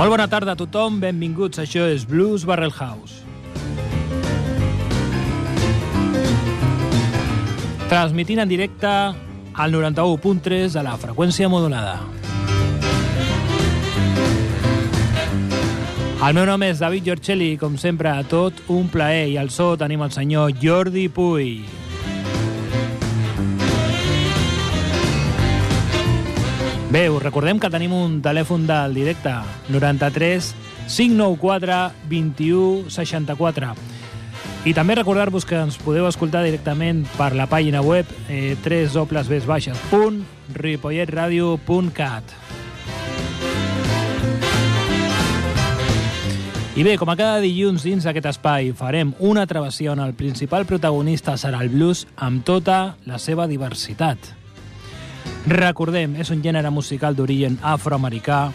Molt bona tarda a tothom, benvinguts. Això és Blues Barrel House. Transmitint en directe al 91.3 de la freqüència modulada. El meu nom és David Giorcelli, com sempre, tot un plaer, i al so tenim el senyor Jordi Puy. Bé, us recordem que tenim un telèfon del directe, 93 594 21 64. I també recordar-vos que ens podeu escoltar directament per la pàgina web eh, www.ripolletradio.cat. I bé, com a cada dilluns dins d'aquest espai farem una travessia on el principal protagonista serà el blues amb tota la seva diversitat. Recordem, és un gènere musical d'origen afroamericà,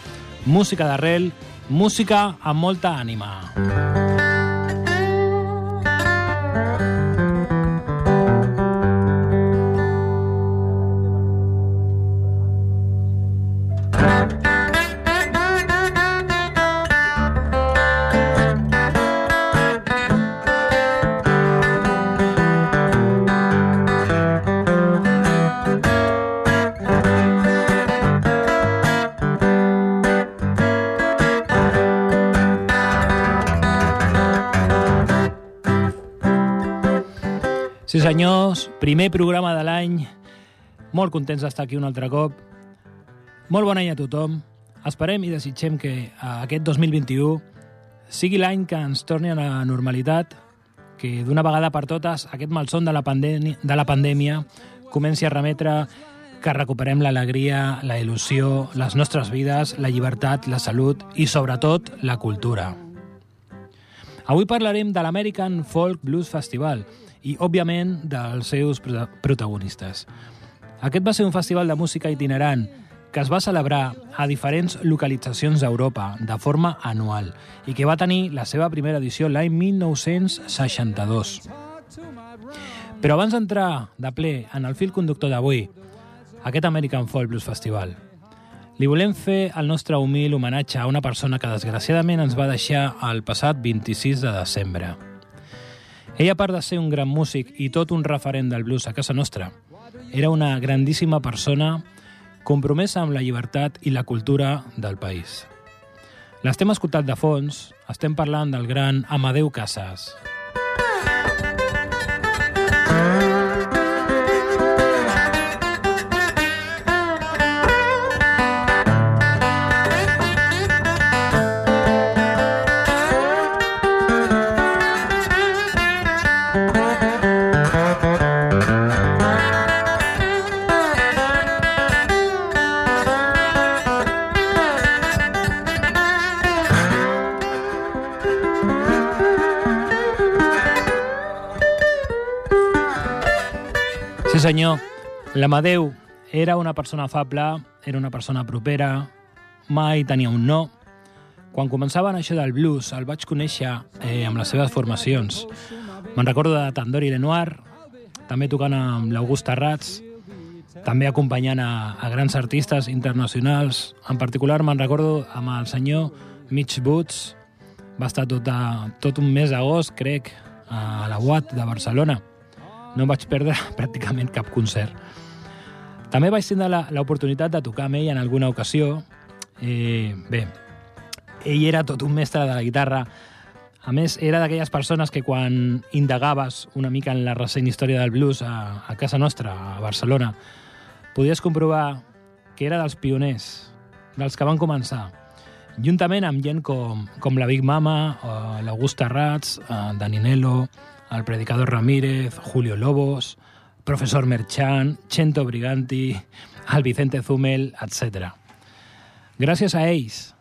música d'arrel, música amb molta ànima. Sí, senyors, primer programa de l'any. Molt contents d'estar aquí un altre cop. Molt bon any a tothom. Esperem i desitgem que eh, aquest 2021 sigui l'any que ens torni a la normalitat, que d'una vegada per totes aquest malson de la, de la pandèmia comenci a remetre que recuperem l'alegria, la il·lusió, les nostres vides, la llibertat, la salut i, sobretot, la cultura. Avui parlarem de l'American Folk Blues Festival i, òbviament, dels seus prota- protagonistes. Aquest va ser un festival de música itinerant que es va celebrar a diferents localitzacions d'Europa de forma anual i que va tenir la seva primera edició l'any 1962. Però abans d'entrar de ple en el fil conductor d'avui, aquest American Folk Blues Festival, li volem fer el nostre humil homenatge a una persona que desgraciadament ens va deixar el passat 26 de desembre. Ella, a part de ser un gran músic i tot un referent del blues a casa nostra, era una grandíssima persona compromesa amb la llibertat i la cultura del país. L'estem escoltant de fons, estem parlant del gran Amadeu Casas. Sí, senyor. L'Amadeu era una persona afable, era una persona propera, mai tenia un no. Quan començaven això del blues, el vaig conèixer eh, amb les seves formacions. Me'n recordo de Tandori Lenoir, també tocant amb l'August Tarrats, també acompanyant a, a grans artistes internacionals. En particular me'n recordo amb el senyor Mitch Boots, va estar tot, a, tot un mes d'agost, crec, a la UAT de Barcelona. No em vaig perdre pràcticament cap concert. També vaig tindre l'oportunitat de tocar amb ell en alguna ocasió. Eh, bé, ell era tot un mestre de la guitarra. A més, era d'aquelles persones que quan indagaves una mica en la recent història del blues a, a casa nostra, a Barcelona, podies comprovar que era dels pioners, dels que van començar. Juntament amb gent com, com la Big Mama, eh, l'August Tarrats, eh, Daninello, el predicador Ramírez, Julio Lobos, professor Merchant, Chento Briganti, el Vicente Zumel, etc. Gràcies a ells,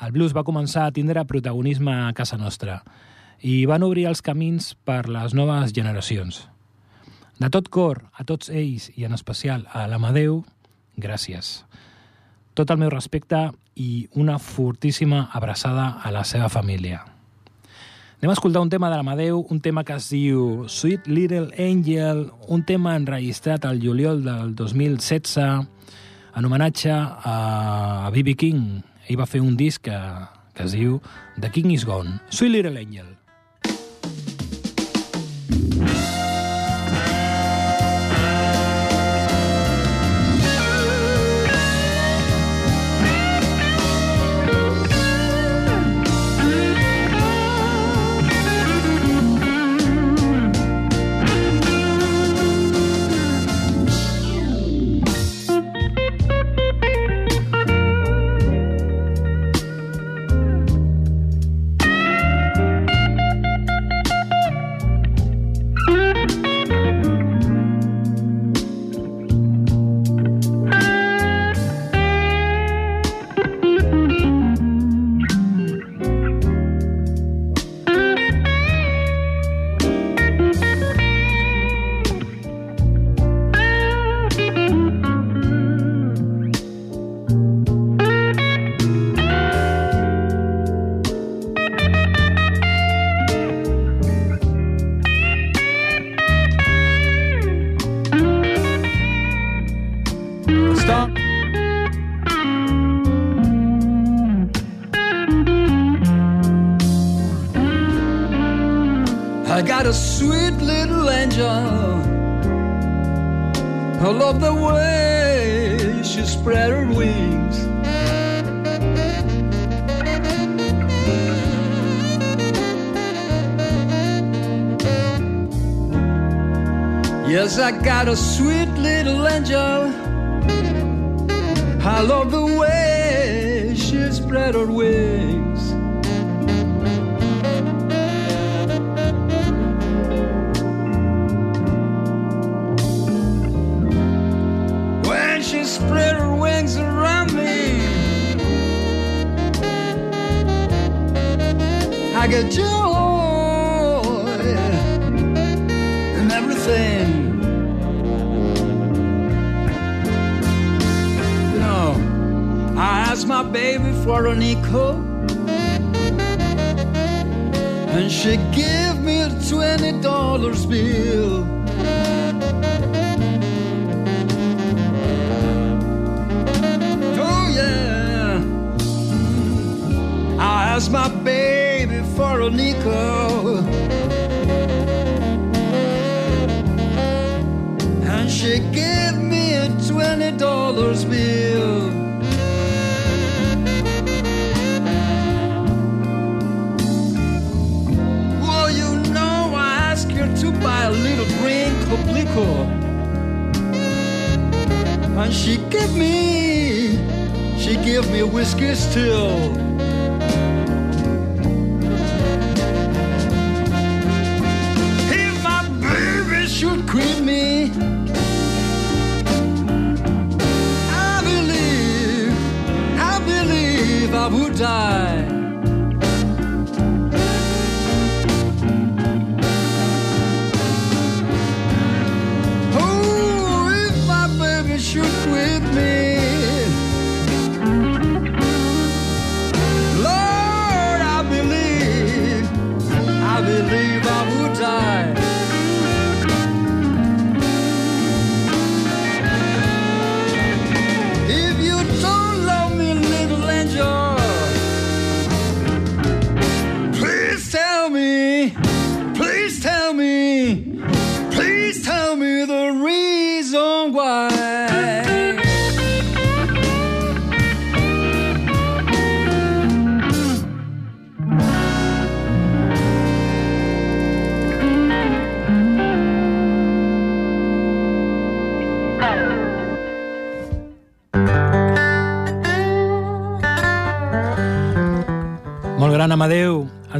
el blues va començar a tindre protagonisme a casa nostra i van obrir els camins per les noves generacions. De tot cor, a tots ells, i en especial a l'Amadeu, gràcies. Tot el meu respecte i una fortíssima abraçada a la seva família. Anem a escoltar un tema de l'Amadeu, un tema que es diu Sweet Little Angel, un tema enregistrat al juliol del 2016 en homenatge a B.B. King. Ell va fer un disc que, que es diu The King is Gone, Sweet Little Angel. I love the way she spread her wings. When she spread her wings around me, I get my baby for an echo, and she gave me a twenty dollars bill. Oh yeah. I asked my baby for a nickel. And she gave me a twenty dollars bill. And she give me, she give me whiskey still. If my baby should me, I believe, I believe I would die. Baby should quit me.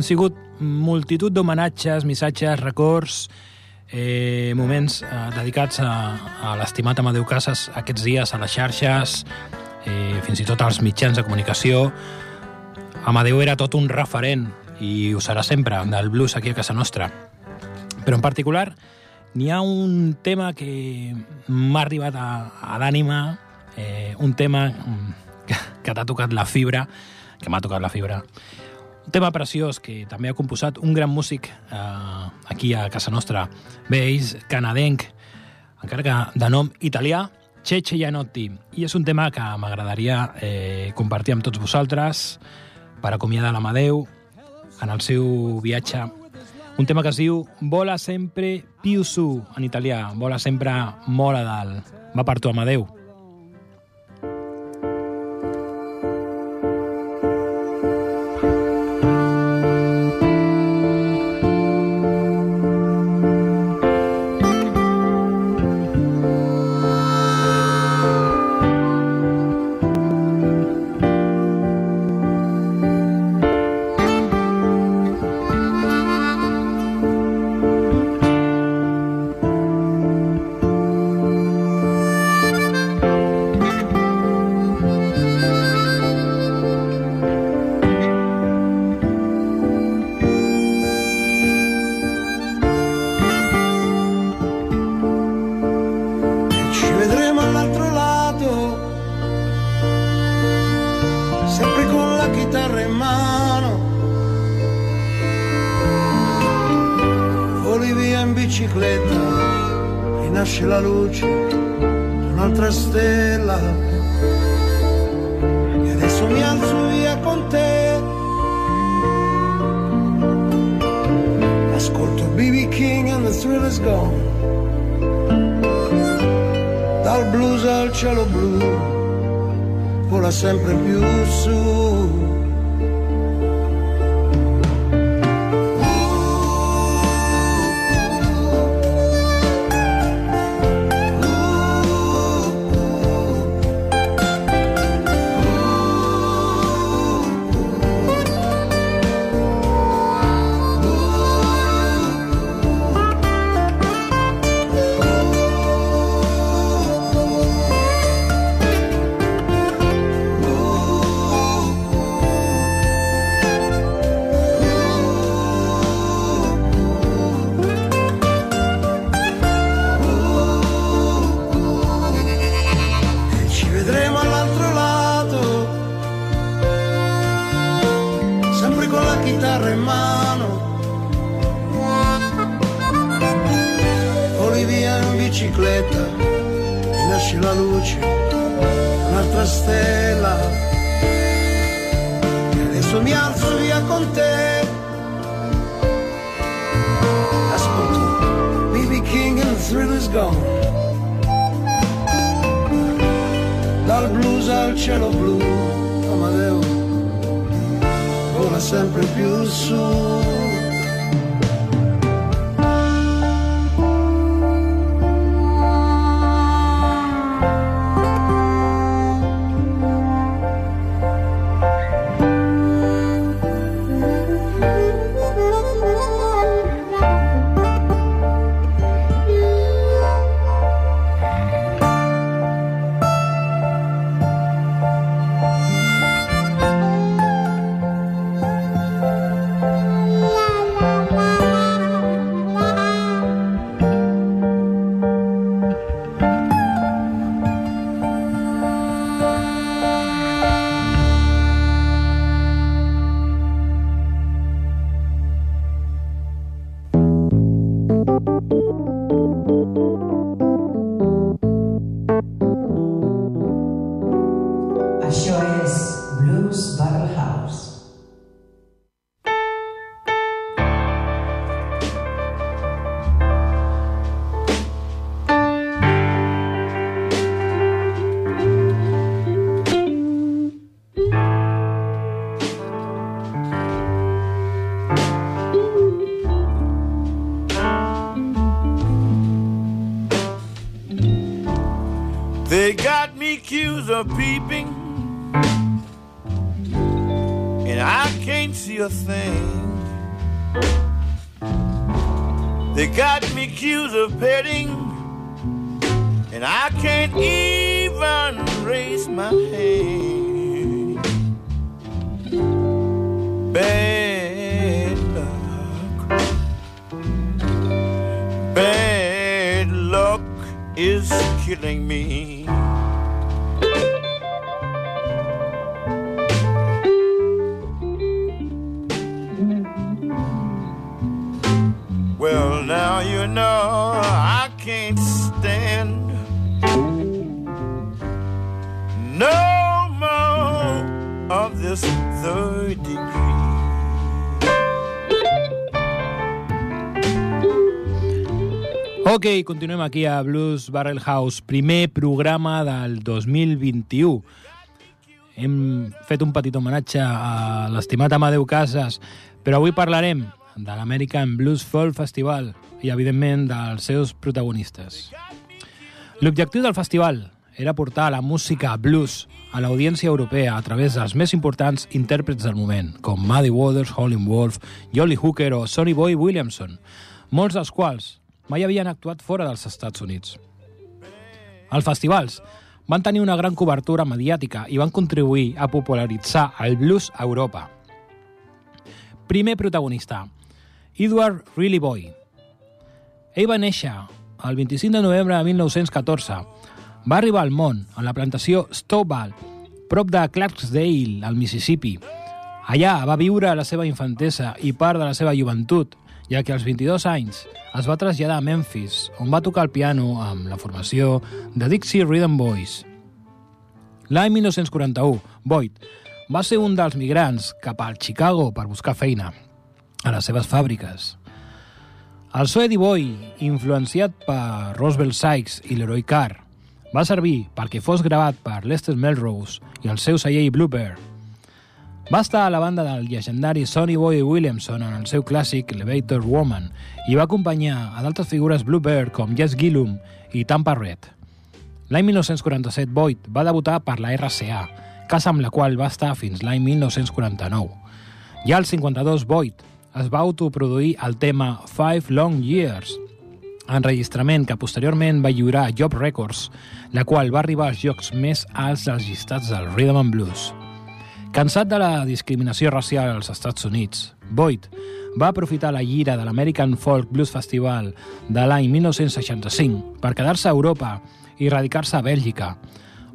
Sigut multitud d'homenatges, missatges, records, eh, moments eh, dedicats a, a l'estimat Amadeu Casas aquests dies a les xarxes, eh, fins i tot als mitjans de comunicació. Amadeu era tot un referent i ho serà sempre del blues aquí a casa nostra. Però en particular n'hi ha un tema que m'ha arribat a, a l'ànima, eh, un tema que, que t'ha tocat la fibra, que m'ha tocat la fibra, un tema preciós que també ha composat un gran músic eh, aquí a casa nostra. Bé, és canadenc, encara que de nom italià, Cece Gianotti. I és un tema que m'agradaria eh, compartir amb tots vosaltres per acomiadar l'Amadeu en el seu viatge. Un tema que es diu Vola sempre più su, en italià. Vola sempre molt a dalt. Va per tu, Amadeu. Ci the peeping continuem aquí a Blues Barrel House, primer programa del 2021. Hem fet un petit homenatge a l'estimat Amadeu Casas, però avui parlarem de l'American Blues Folk Festival i, evidentment, dels seus protagonistes. L'objectiu del festival era portar la música blues a l'audiència europea a través dels més importants intèrprets del moment, com Muddy Waters, Howlin' Wolf, Jolly Hooker o Sonny Boy Williamson, molts dels quals mai havien actuat fora dels Estats Units. Els festivals van tenir una gran cobertura mediàtica i van contribuir a popularitzar el blues a Europa. Primer protagonista, Edward Really Boy. Ell va néixer el 25 de novembre de 1914. Va arribar al món en la plantació Stovall, prop de Clarksdale, al Mississippi. Allà va viure la seva infantesa i part de la seva joventut, ja que als 22 anys es va traslladar a Memphis, on va tocar el piano amb la formació de Dixie Rhythm Boys. L'any 1941, Boyd va ser un dels migrants cap al Chicago per buscar feina a les seves fàbriques. El so Eddie Boy, influenciat per Roosevelt Sykes i Leroy Carr, va servir perquè fos gravat per Lester Melrose i el seu celler Bluebird. Va estar a la banda del llegendari Sonny Boy Williamson en el seu clàssic Elevator Woman i va acompanyar a d'altres figures Bluebird com Jess Gillum i Tampa Red. L'any 1947 Boyd va debutar per la RCA, casa amb la qual va estar fins l'any 1949. Ja al 52 Boyd es va autoproduir el tema Five Long Years, enregistrament que posteriorment va lliurar a Job Records, la qual va arribar als llocs més alts dels llistats del Rhythm and Blues. Cansat de la discriminació racial als Estats Units, Boyd va aprofitar la gira de l'American Folk Blues Festival de l'any 1965 per quedar-se a Europa i radicar-se a Bèlgica,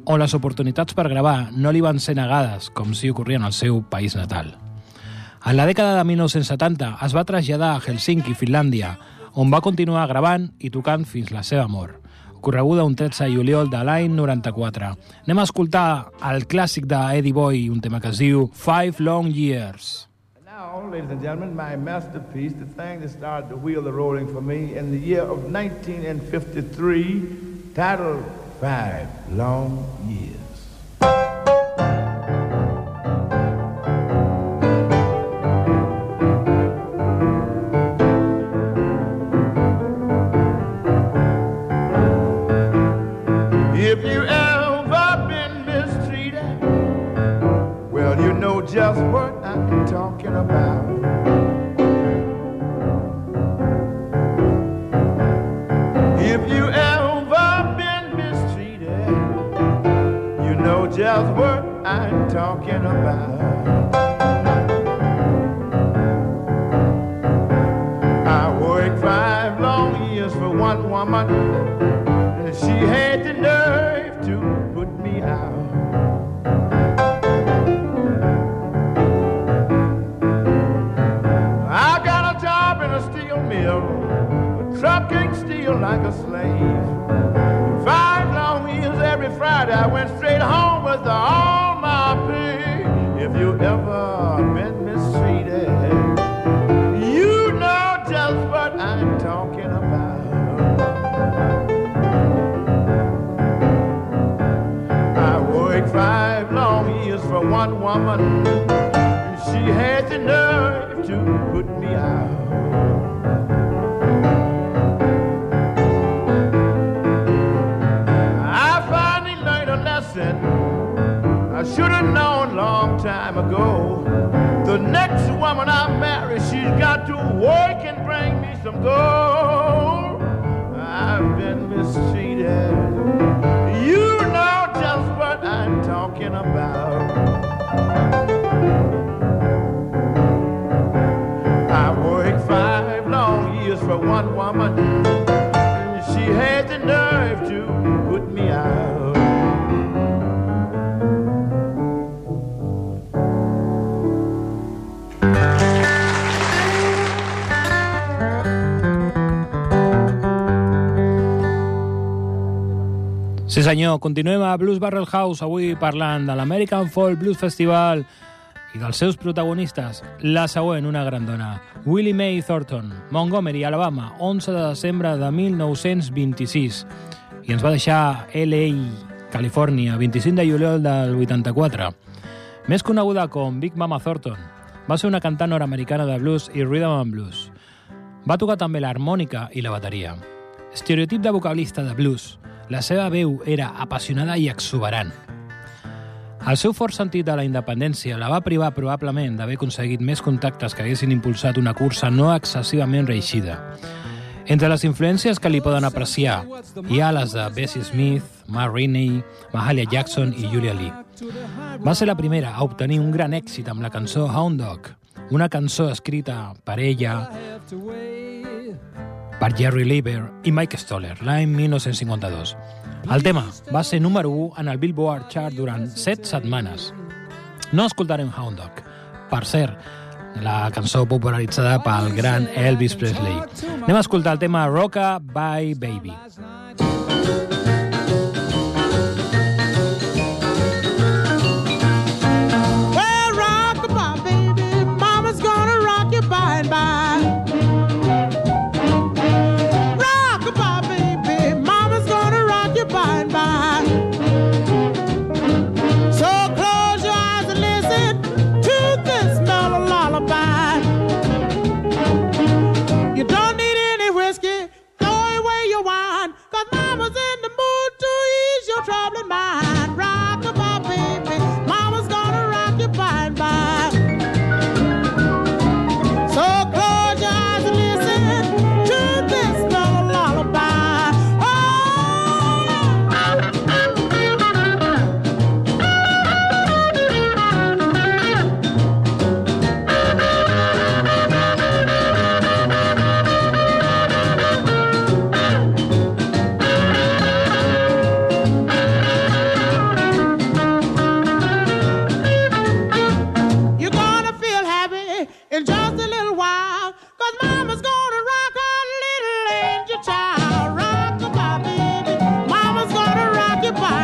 on les oportunitats per gravar no li van ser negades, com si ocorria en el seu país natal. En la dècada de 1970 es va traslladar a Helsinki, Finlàndia, on va continuar gravant i tocant fins la seva mort correguda un 13 de juliol de l'any 94. Anem a escoltar el clàssic d'Eddie Boy, un tema que es diu Five Long Years. Now, ladies and gentlemen, my masterpiece, the thing that started the wheel of rolling for me in the year of 1953, titled Five Long Years. Just what I'm talking about. I worked five long years for one woman, and she had the nerve to put me out. I got a job in a steel mill, trucking steel like a slave. Five long years every Friday, I went straight home with all my pay. If you ever been mistreated, you know just what I'm talking about. I worked five long years for one woman. She had the nerve go. Senyor, continuem a Blues Barrel House, avui parlant de l'American Folk Blues Festival i dels seus protagonistes, la següent, una gran dona, Willie Mae Thornton, Montgomery, Alabama, 11 de desembre de 1926, i ens va deixar L.A., Califòrnia, 25 de juliol del 84. Més coneguda com Big Mama Thornton, va ser una cantant nord-americana de blues i rhythm and blues. Va tocar també l'harmònica i la bateria. Estereotip de vocalista de blues, la seva veu era apassionada i exuberant. El seu fort sentit de la independència la va privar probablement d'haver aconseguit més contactes que haguessin impulsat una cursa no excessivament reeixida. Entre les influències que li poden apreciar hi ha les de Bessie Smith, Ma Rainey, Mahalia Jackson i Julia Lee. Va ser la primera a obtenir un gran èxit amb la cançó Hound Dog, una cançó escrita per ella, per Jerry Lieber i Mike Stoller l'any 1952. El tema va ser número 1 en el Billboard Chart durant 7 setmanes. No escoltarem Hound Dog. Per cert, la cançó popularitzada pel gran Elvis Presley. Anem a escoltar el tema Rocka by Baby. Well, gonna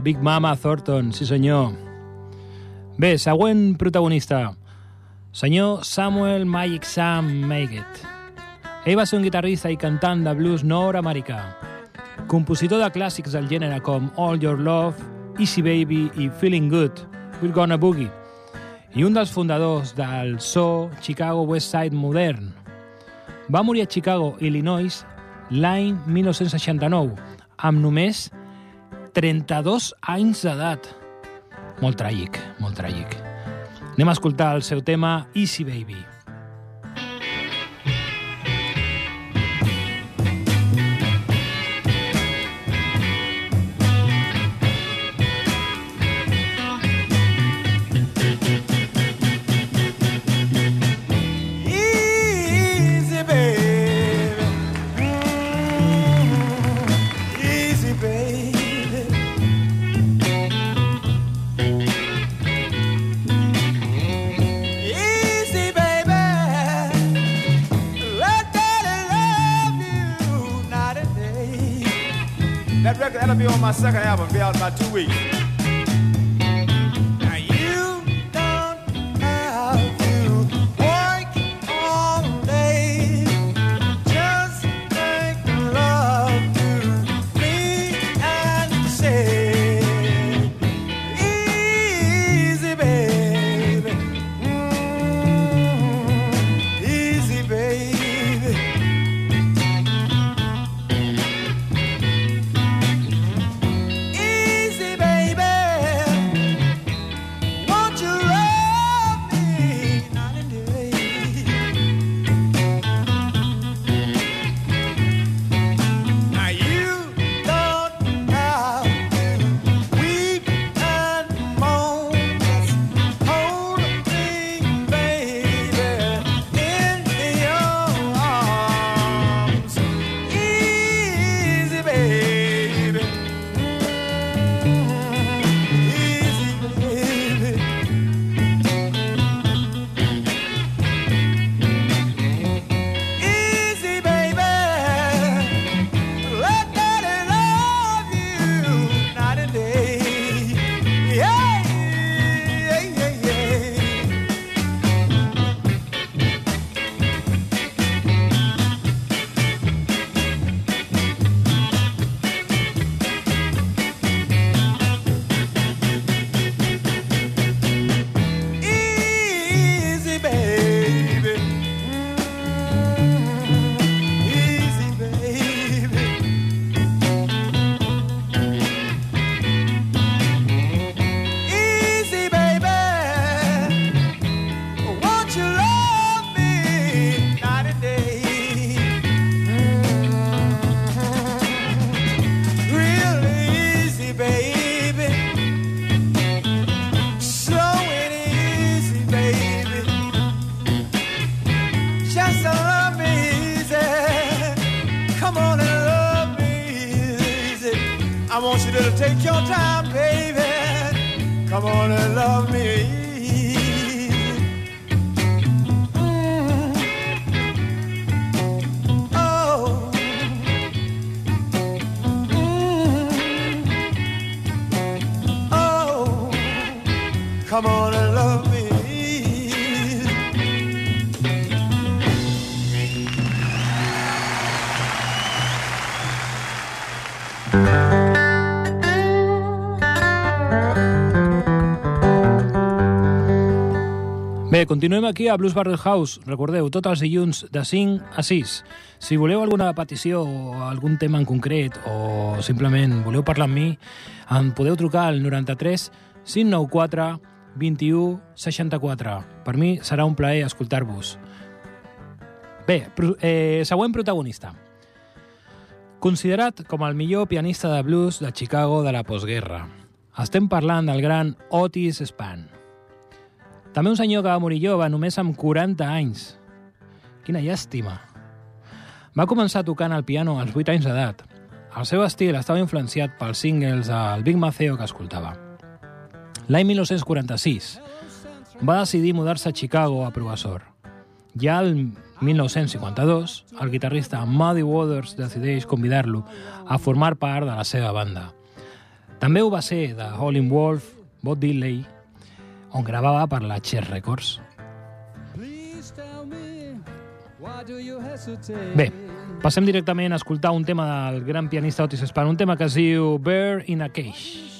Big Mama Thornton, sí senyor. Bé, següent protagonista. Senyor Samuel Magic Sam Maggett. Ell va ser un guitarrista i cantant de blues nord-americà. Compositor de clàssics del gènere com All Your Love, Easy Baby i Feeling Good, We're Gonna Boogie. I un dels fundadors del so Chicago West Side modern. Va morir a Chicago, Illinois, l'any 1969, amb només 32 anys d'edat. Molt tràgic, molt tràgic. Anem a escoltar el seu tema Easy Baby. My second album, be out in about two weeks. Bé, continuem aquí a Blues Barrel House. Recordeu, tots els dilluns de 5 a 6. Si voleu alguna petició o algun tema en concret o simplement voleu parlar amb mi, em podeu trucar al 93 594 21 64. Per mi serà un plaer escoltar-vos. Bé, eh, següent protagonista. Considerat com el millor pianista de blues de Chicago de la postguerra. Estem parlant del gran Otis Spann. També un senyor que va morir jove, només amb 40 anys. Quina llàstima. Va començar tocant el piano als 8 anys d'edat. El seu estil estava influenciat pels singles del Big Maceo que escoltava. L'any 1946 va decidir mudar-se a Chicago a professor. Ja el 1952, el guitarrista Muddy Waters decideix convidar-lo a formar part de la seva banda. També ho va ser de Howlin' Wolf, Bob Dylan, on gravava per la Chess Records. Bé, passem directament a escoltar un tema del gran pianista Otis Spann, un tema que es diu Bear in a Cage.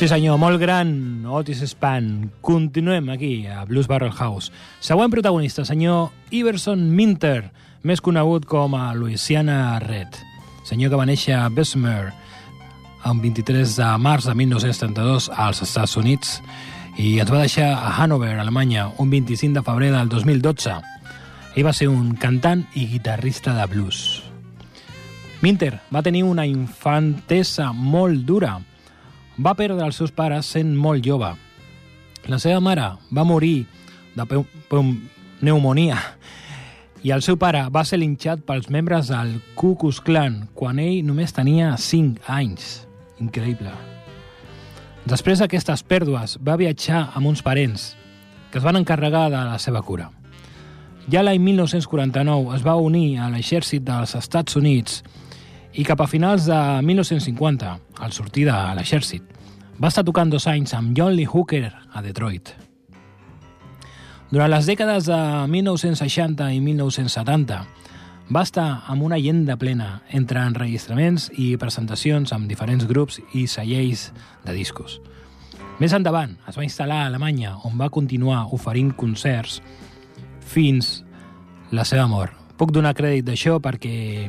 Sí senyor, molt gran, Otis Spann. Continuem aquí, a Blues Barrel House. Següent protagonista, senyor Iverson Minter, més conegut com a Louisiana Red. Senyor que va néixer a Bessemer el 23 de març de 1932 als Estats Units i ens va deixar a Hanover, Alemanya, un 25 de febrer del 2012. Ell va ser un cantant i guitarrista de blues. Minter va tenir una infantesa molt dura. Va perdre els seus pares sent molt jove. La seva mare va morir de pneumonia i el seu pare va ser linxat pels membres del Ku Klux Klan quan ell només tenia 5 anys. Increïble. Després d'aquestes pèrdues, va viatjar amb uns parents que es van encarregar de la seva cura. Ja l'any 1949 es va unir a l'exèrcit dels Estats Units i cap a finals de 1950, al sortir de l'exèrcit, va estar tocant dos anys amb John Lee Hooker a Detroit. Durant les dècades de 1960 i 1970, va estar amb una llegenda plena entre enregistraments i presentacions amb diferents grups i cellers de discos. Més endavant es va instal·lar a Alemanya, on va continuar oferint concerts fins la seva mort. Puc donar crèdit d'això perquè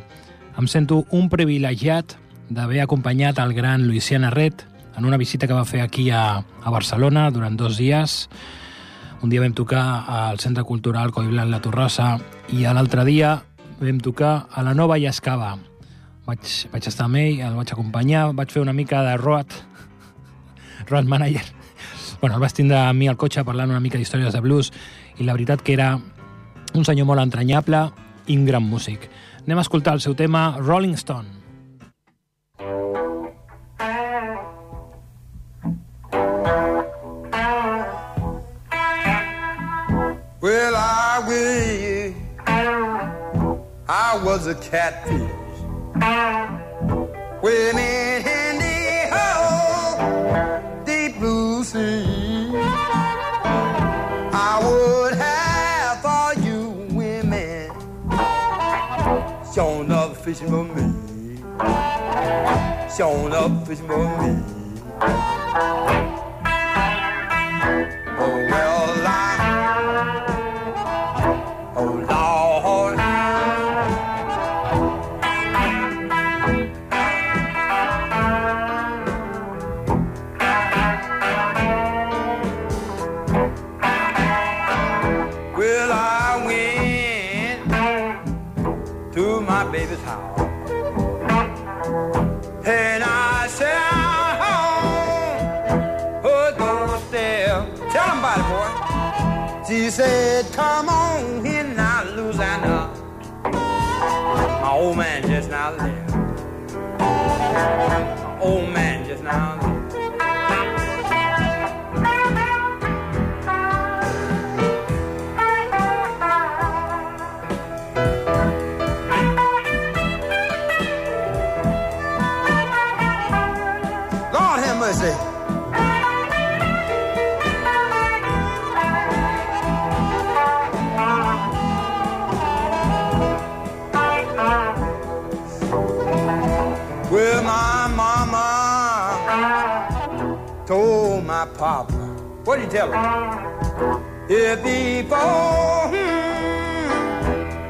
em sento un privilegiat d'haver acompanyat el gran Louisiana Red en una visita que va fer aquí a, a Barcelona durant dos dies. Un dia vam tocar al Centre Cultural Collblanc La Torrossa i a l'altre dia vam tocar a la Nova Llascava. Vaig, vaig estar amb ell, el vaig acompanyar, vaig fer una mica de road, road manager. Bueno, el vaig tindre amb mi al cotxe parlant una mica d'històries de blues i la veritat que era un senyor molt entranyable i un gran músic. Anem a escoltar el seu tema Rolling Stone. Well, I will. I was a catfish. When in shown up fishing for me, shown up fishing for me. Yeah. Tell him? If before hmm,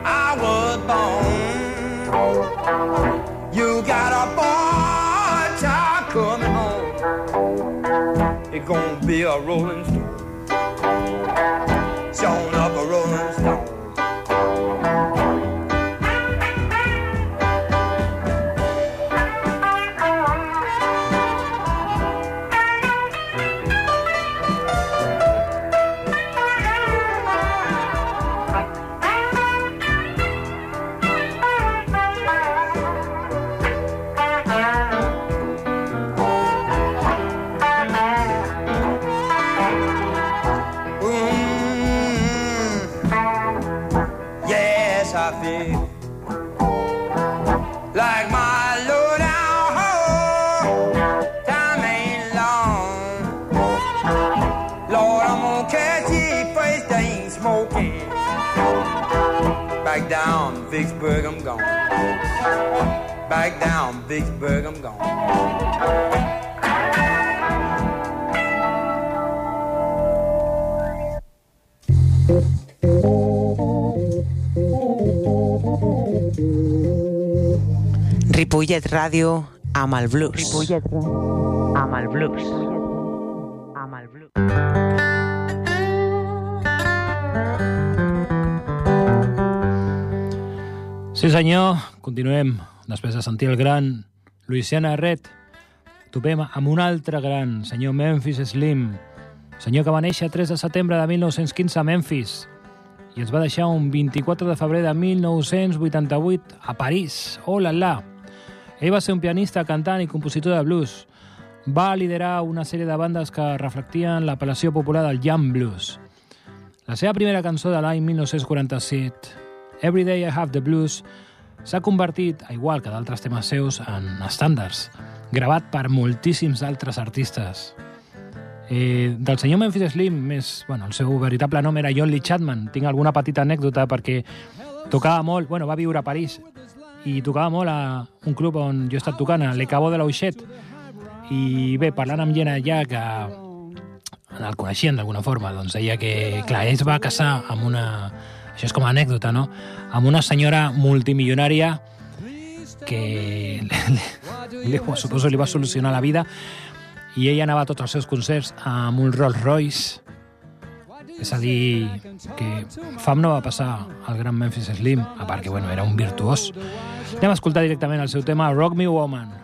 I was born, you got a boy child coming home. It's gonna be a rolling stone, showing up a rolling Ràdio amb el blues. Ripollet amb el blues. Amb el blues. Sí senyor, continuem. Després de sentir el gran Louisiana Red, topem amb un altre gran, senyor Memphis Slim, senyor que va néixer 3 de setembre de 1915 a Memphis i es va deixar un 24 de febrer de 1988 a París. Oh la la! Ell va ser un pianista, cantant i compositor de blues. Va liderar una sèrie de bandes que reflectien l'apel·lació popular del jam blues. La seva primera cançó de l'any 1947, Every Day I Have the Blues, s'ha convertit, igual que d'altres temes seus, en estàndards, gravat per moltíssims altres artistes. Eh, del senyor Memphis Slim, més, bueno, el seu veritable nom era John Lee Chapman. Tinc alguna petita anècdota perquè tocava molt, bueno, va viure a París i tocava molt a un club on jo he estat tocant, a Le Cabo de l'Auxet. I bé, parlant amb gent allà que el coneixien d'alguna forma, doncs deia que, clar, ell es va casar amb una... Això és com a anècdota, no? Amb una senyora multimilionària que li, suposo li va solucionar la vida i ell anava a tots els seus concerts amb un Rolls Royce és a dir, que fam no va passar al gran Memphis Slim, a part que bueno, era un virtuós. Anem a escoltar directament el seu tema Rock Me Woman.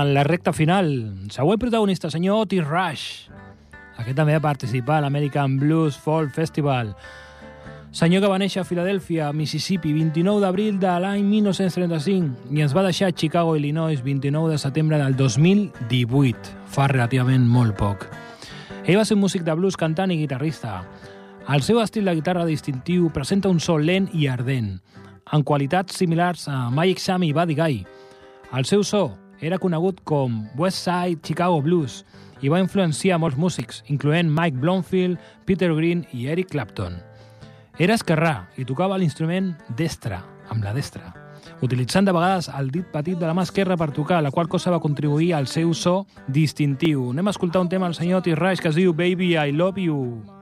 A la recta final. Següent protagonista, senyor Otis Rush. Aquest també va participar a l'American Blues Fall Festival. Senyor que va néixer a Filadèlfia, Mississippi, 29 d'abril de l'any 1935 i ens va deixar a Chicago, Illinois, 29 de setembre del 2018. Fa relativament molt poc. Ell va ser un músic de blues, cantant i guitarrista. El seu estil de guitarra distintiu presenta un so lent i ardent, en qualitats similars a Mike Sammy i Buddy Guy. El seu so era conegut com West Side Chicago Blues i va influenciar molts músics, incloent Mike Blomfield, Peter Green i Eric Clapton. Era esquerrà i tocava l'instrument destre, amb la destra, utilitzant de vegades el dit petit de la mà esquerra per tocar, la qual cosa va contribuir al seu so distintiu. Anem a escoltar un tema del senyor Otis Rush que es diu Baby, I Love You.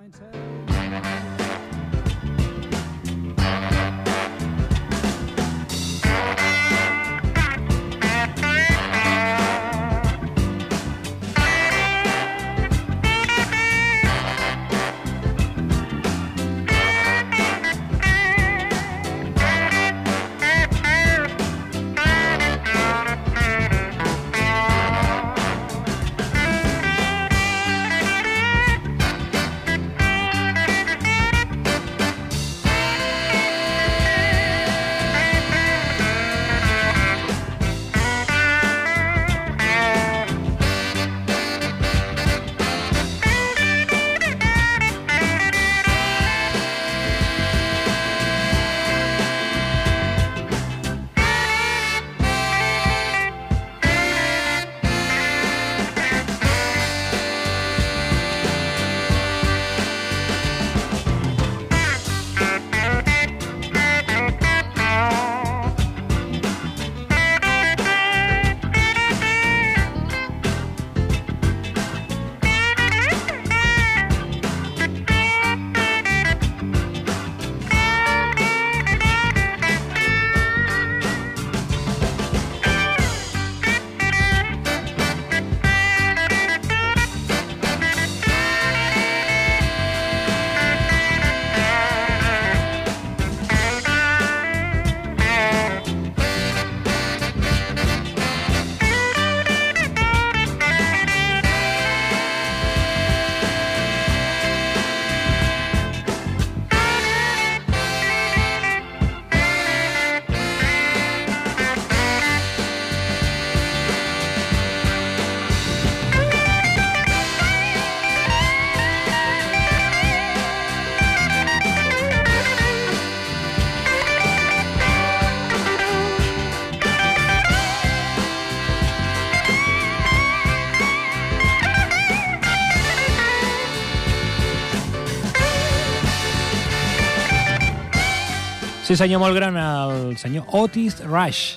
Sí, senyor, molt gran, el senyor Otis Rush.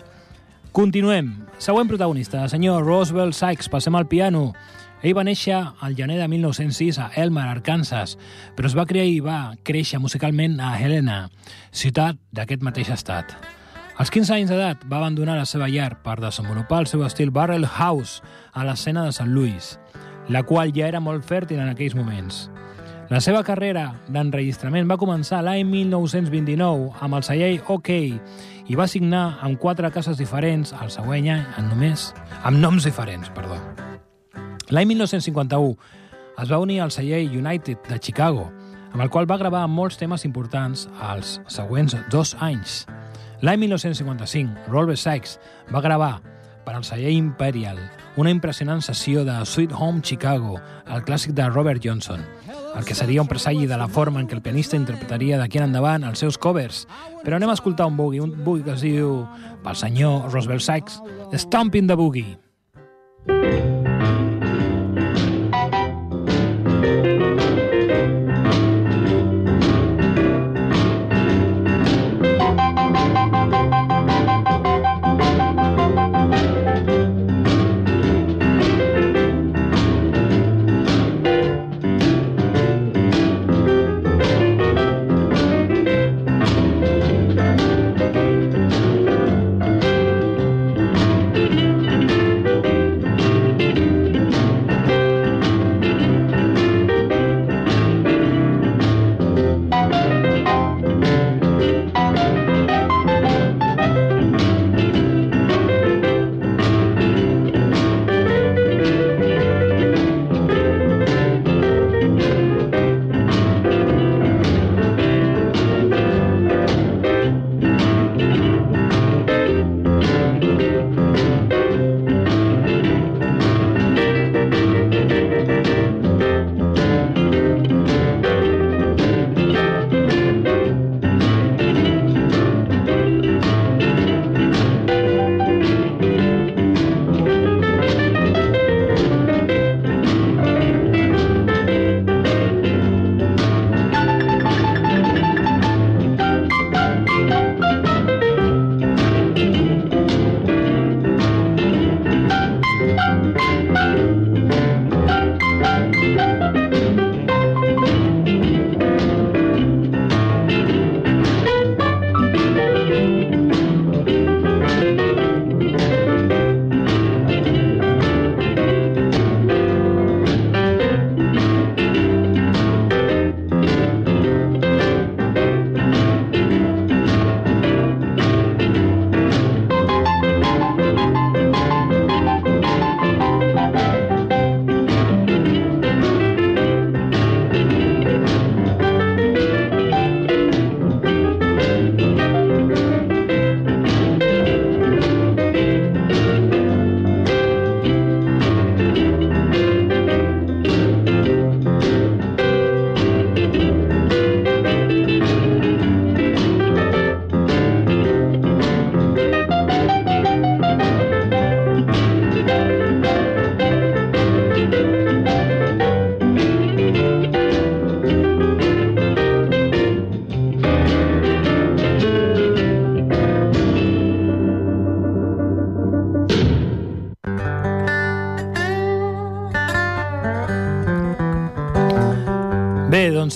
Continuem. Següent protagonista, el senyor Roosevelt Sykes. Passem al piano. Ell va néixer al gener de 1906 a Elmer, Arkansas, però es va crear i va créixer musicalment a Helena, ciutat d'aquest mateix estat. Als 15 anys d'edat va abandonar la seva llar per desenvolupar el seu estil Barrel House a l'escena de Sant Louis, la qual ja era molt fèrtil en aquells moments. La seva carrera d'enregistrament va començar l'any 1929 amb el celler OK i va signar amb quatre cases diferents el següent any en només amb noms diferents, perdó. L'any 1951 es va unir al celler United de Chicago, amb el qual va gravar molts temes importants als següents dos anys. L'any 1955, Robert Sykes va gravar per al celler Imperial una impressionant sessió de Sweet Home Chicago, el clàssic de Robert Johnson, el que seria un presagi de la forma en què el pianista interpretaria d'aquí en endavant els seus covers. Però anem a escoltar un boogie, un boogie que es diu pel senyor Roosevelt Sykes, Stomping the Boogie. Thank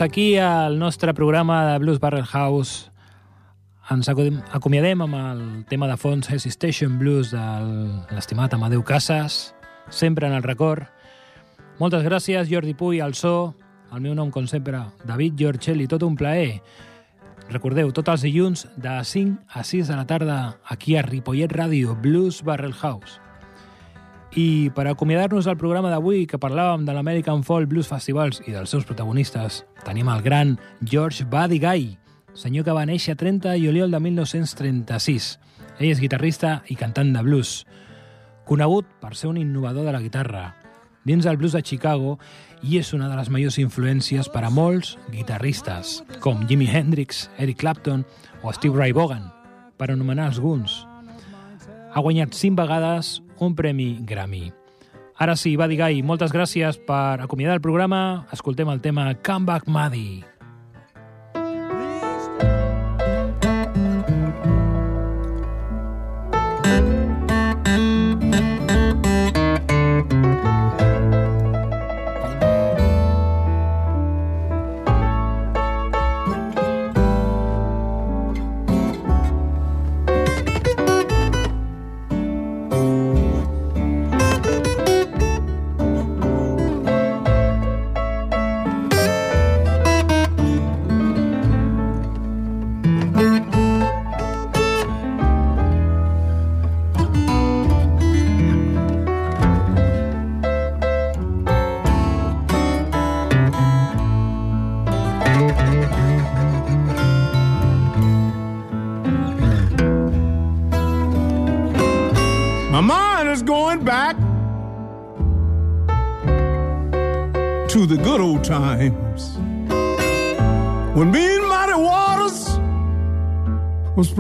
aquí al nostre programa de Blues Barrel House ens acomiadem amb el tema de fons Hesitation Blues de l'estimat Amadeu Casas, sempre en el record. Moltes gràcies, Jordi Puy, al so. El meu nom, com sempre, David Giorgelli, tot un plaer. Recordeu, tots els dilluns de 5 a 6 de la tarda aquí a Ripollet Ràdio, Blues Barrel House. I per acomiadar-nos del programa d'avui, que parlàvem de l'American Folk Blues Festivals i dels seus protagonistes, tenim el gran George Buddy Guy, senyor que va néixer 30 de juliol de 1936. Ell és guitarrista i cantant de blues, conegut per ser un innovador de la guitarra dins del blues de Chicago i és una de les majors influències per a molts guitarristes, com Jimi Hendrix, Eric Clapton o Steve Ray Vaughan, per anomenar alguns. Ha guanyat cinc vegades un premi Grammy. Ara sí, va dir Gai, moltes gràcies per acomiadar el programa. Escoltem el tema Come Back Maddie.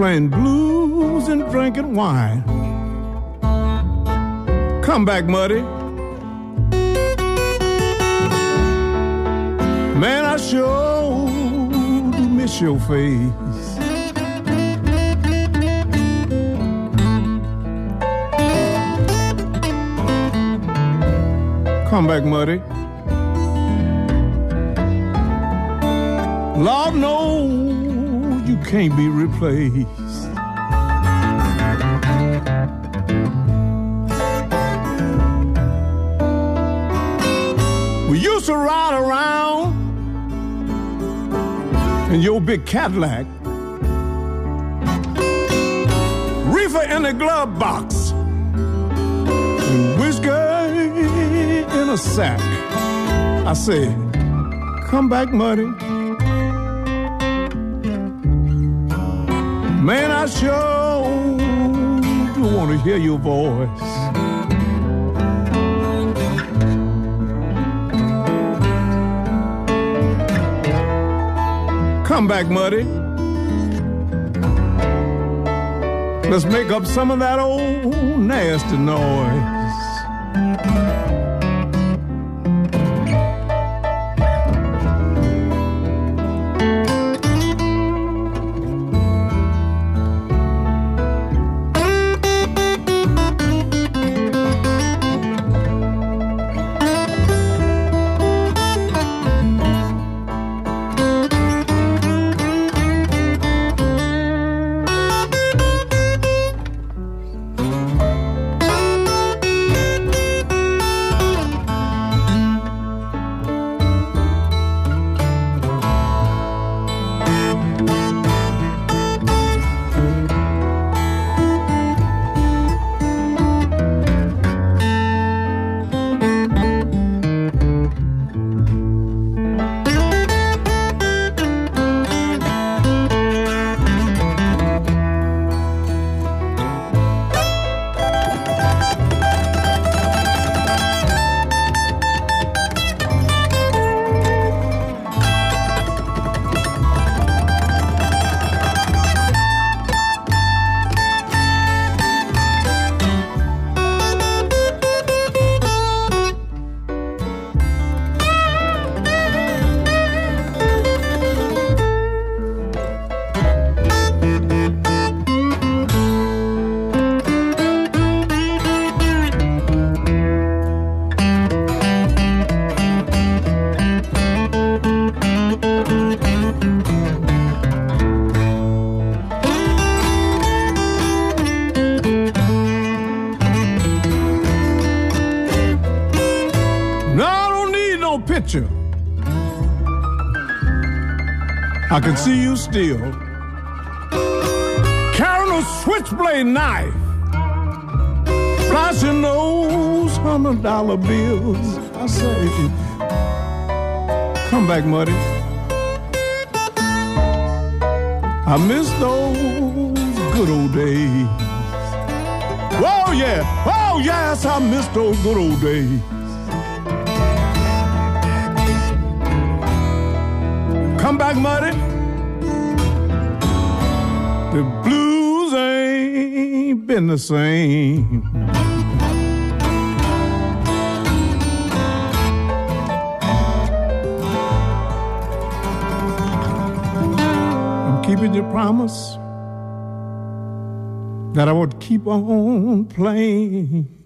Playing blues and drinking wine. Come back, Muddy. Man, I sure do miss your face. Come back, Muddy. Lord knows can't be replaced. We used to ride around in your big Cadillac, reefer in the glove box, and whiskey in a sack. I said, Come back, Muddy. Man, I sure do want to hear your voice. Come back, Muddy. Let's make up some of that old nasty noise. Can see you still carrying a switchblade knife, flashing those hundred dollar bills. I say, come back, Muddy. I miss those good old days. Oh yeah, oh yes, I miss those good old days. Come back, Muddy. The same. I'm keeping your promise that I would keep on playing.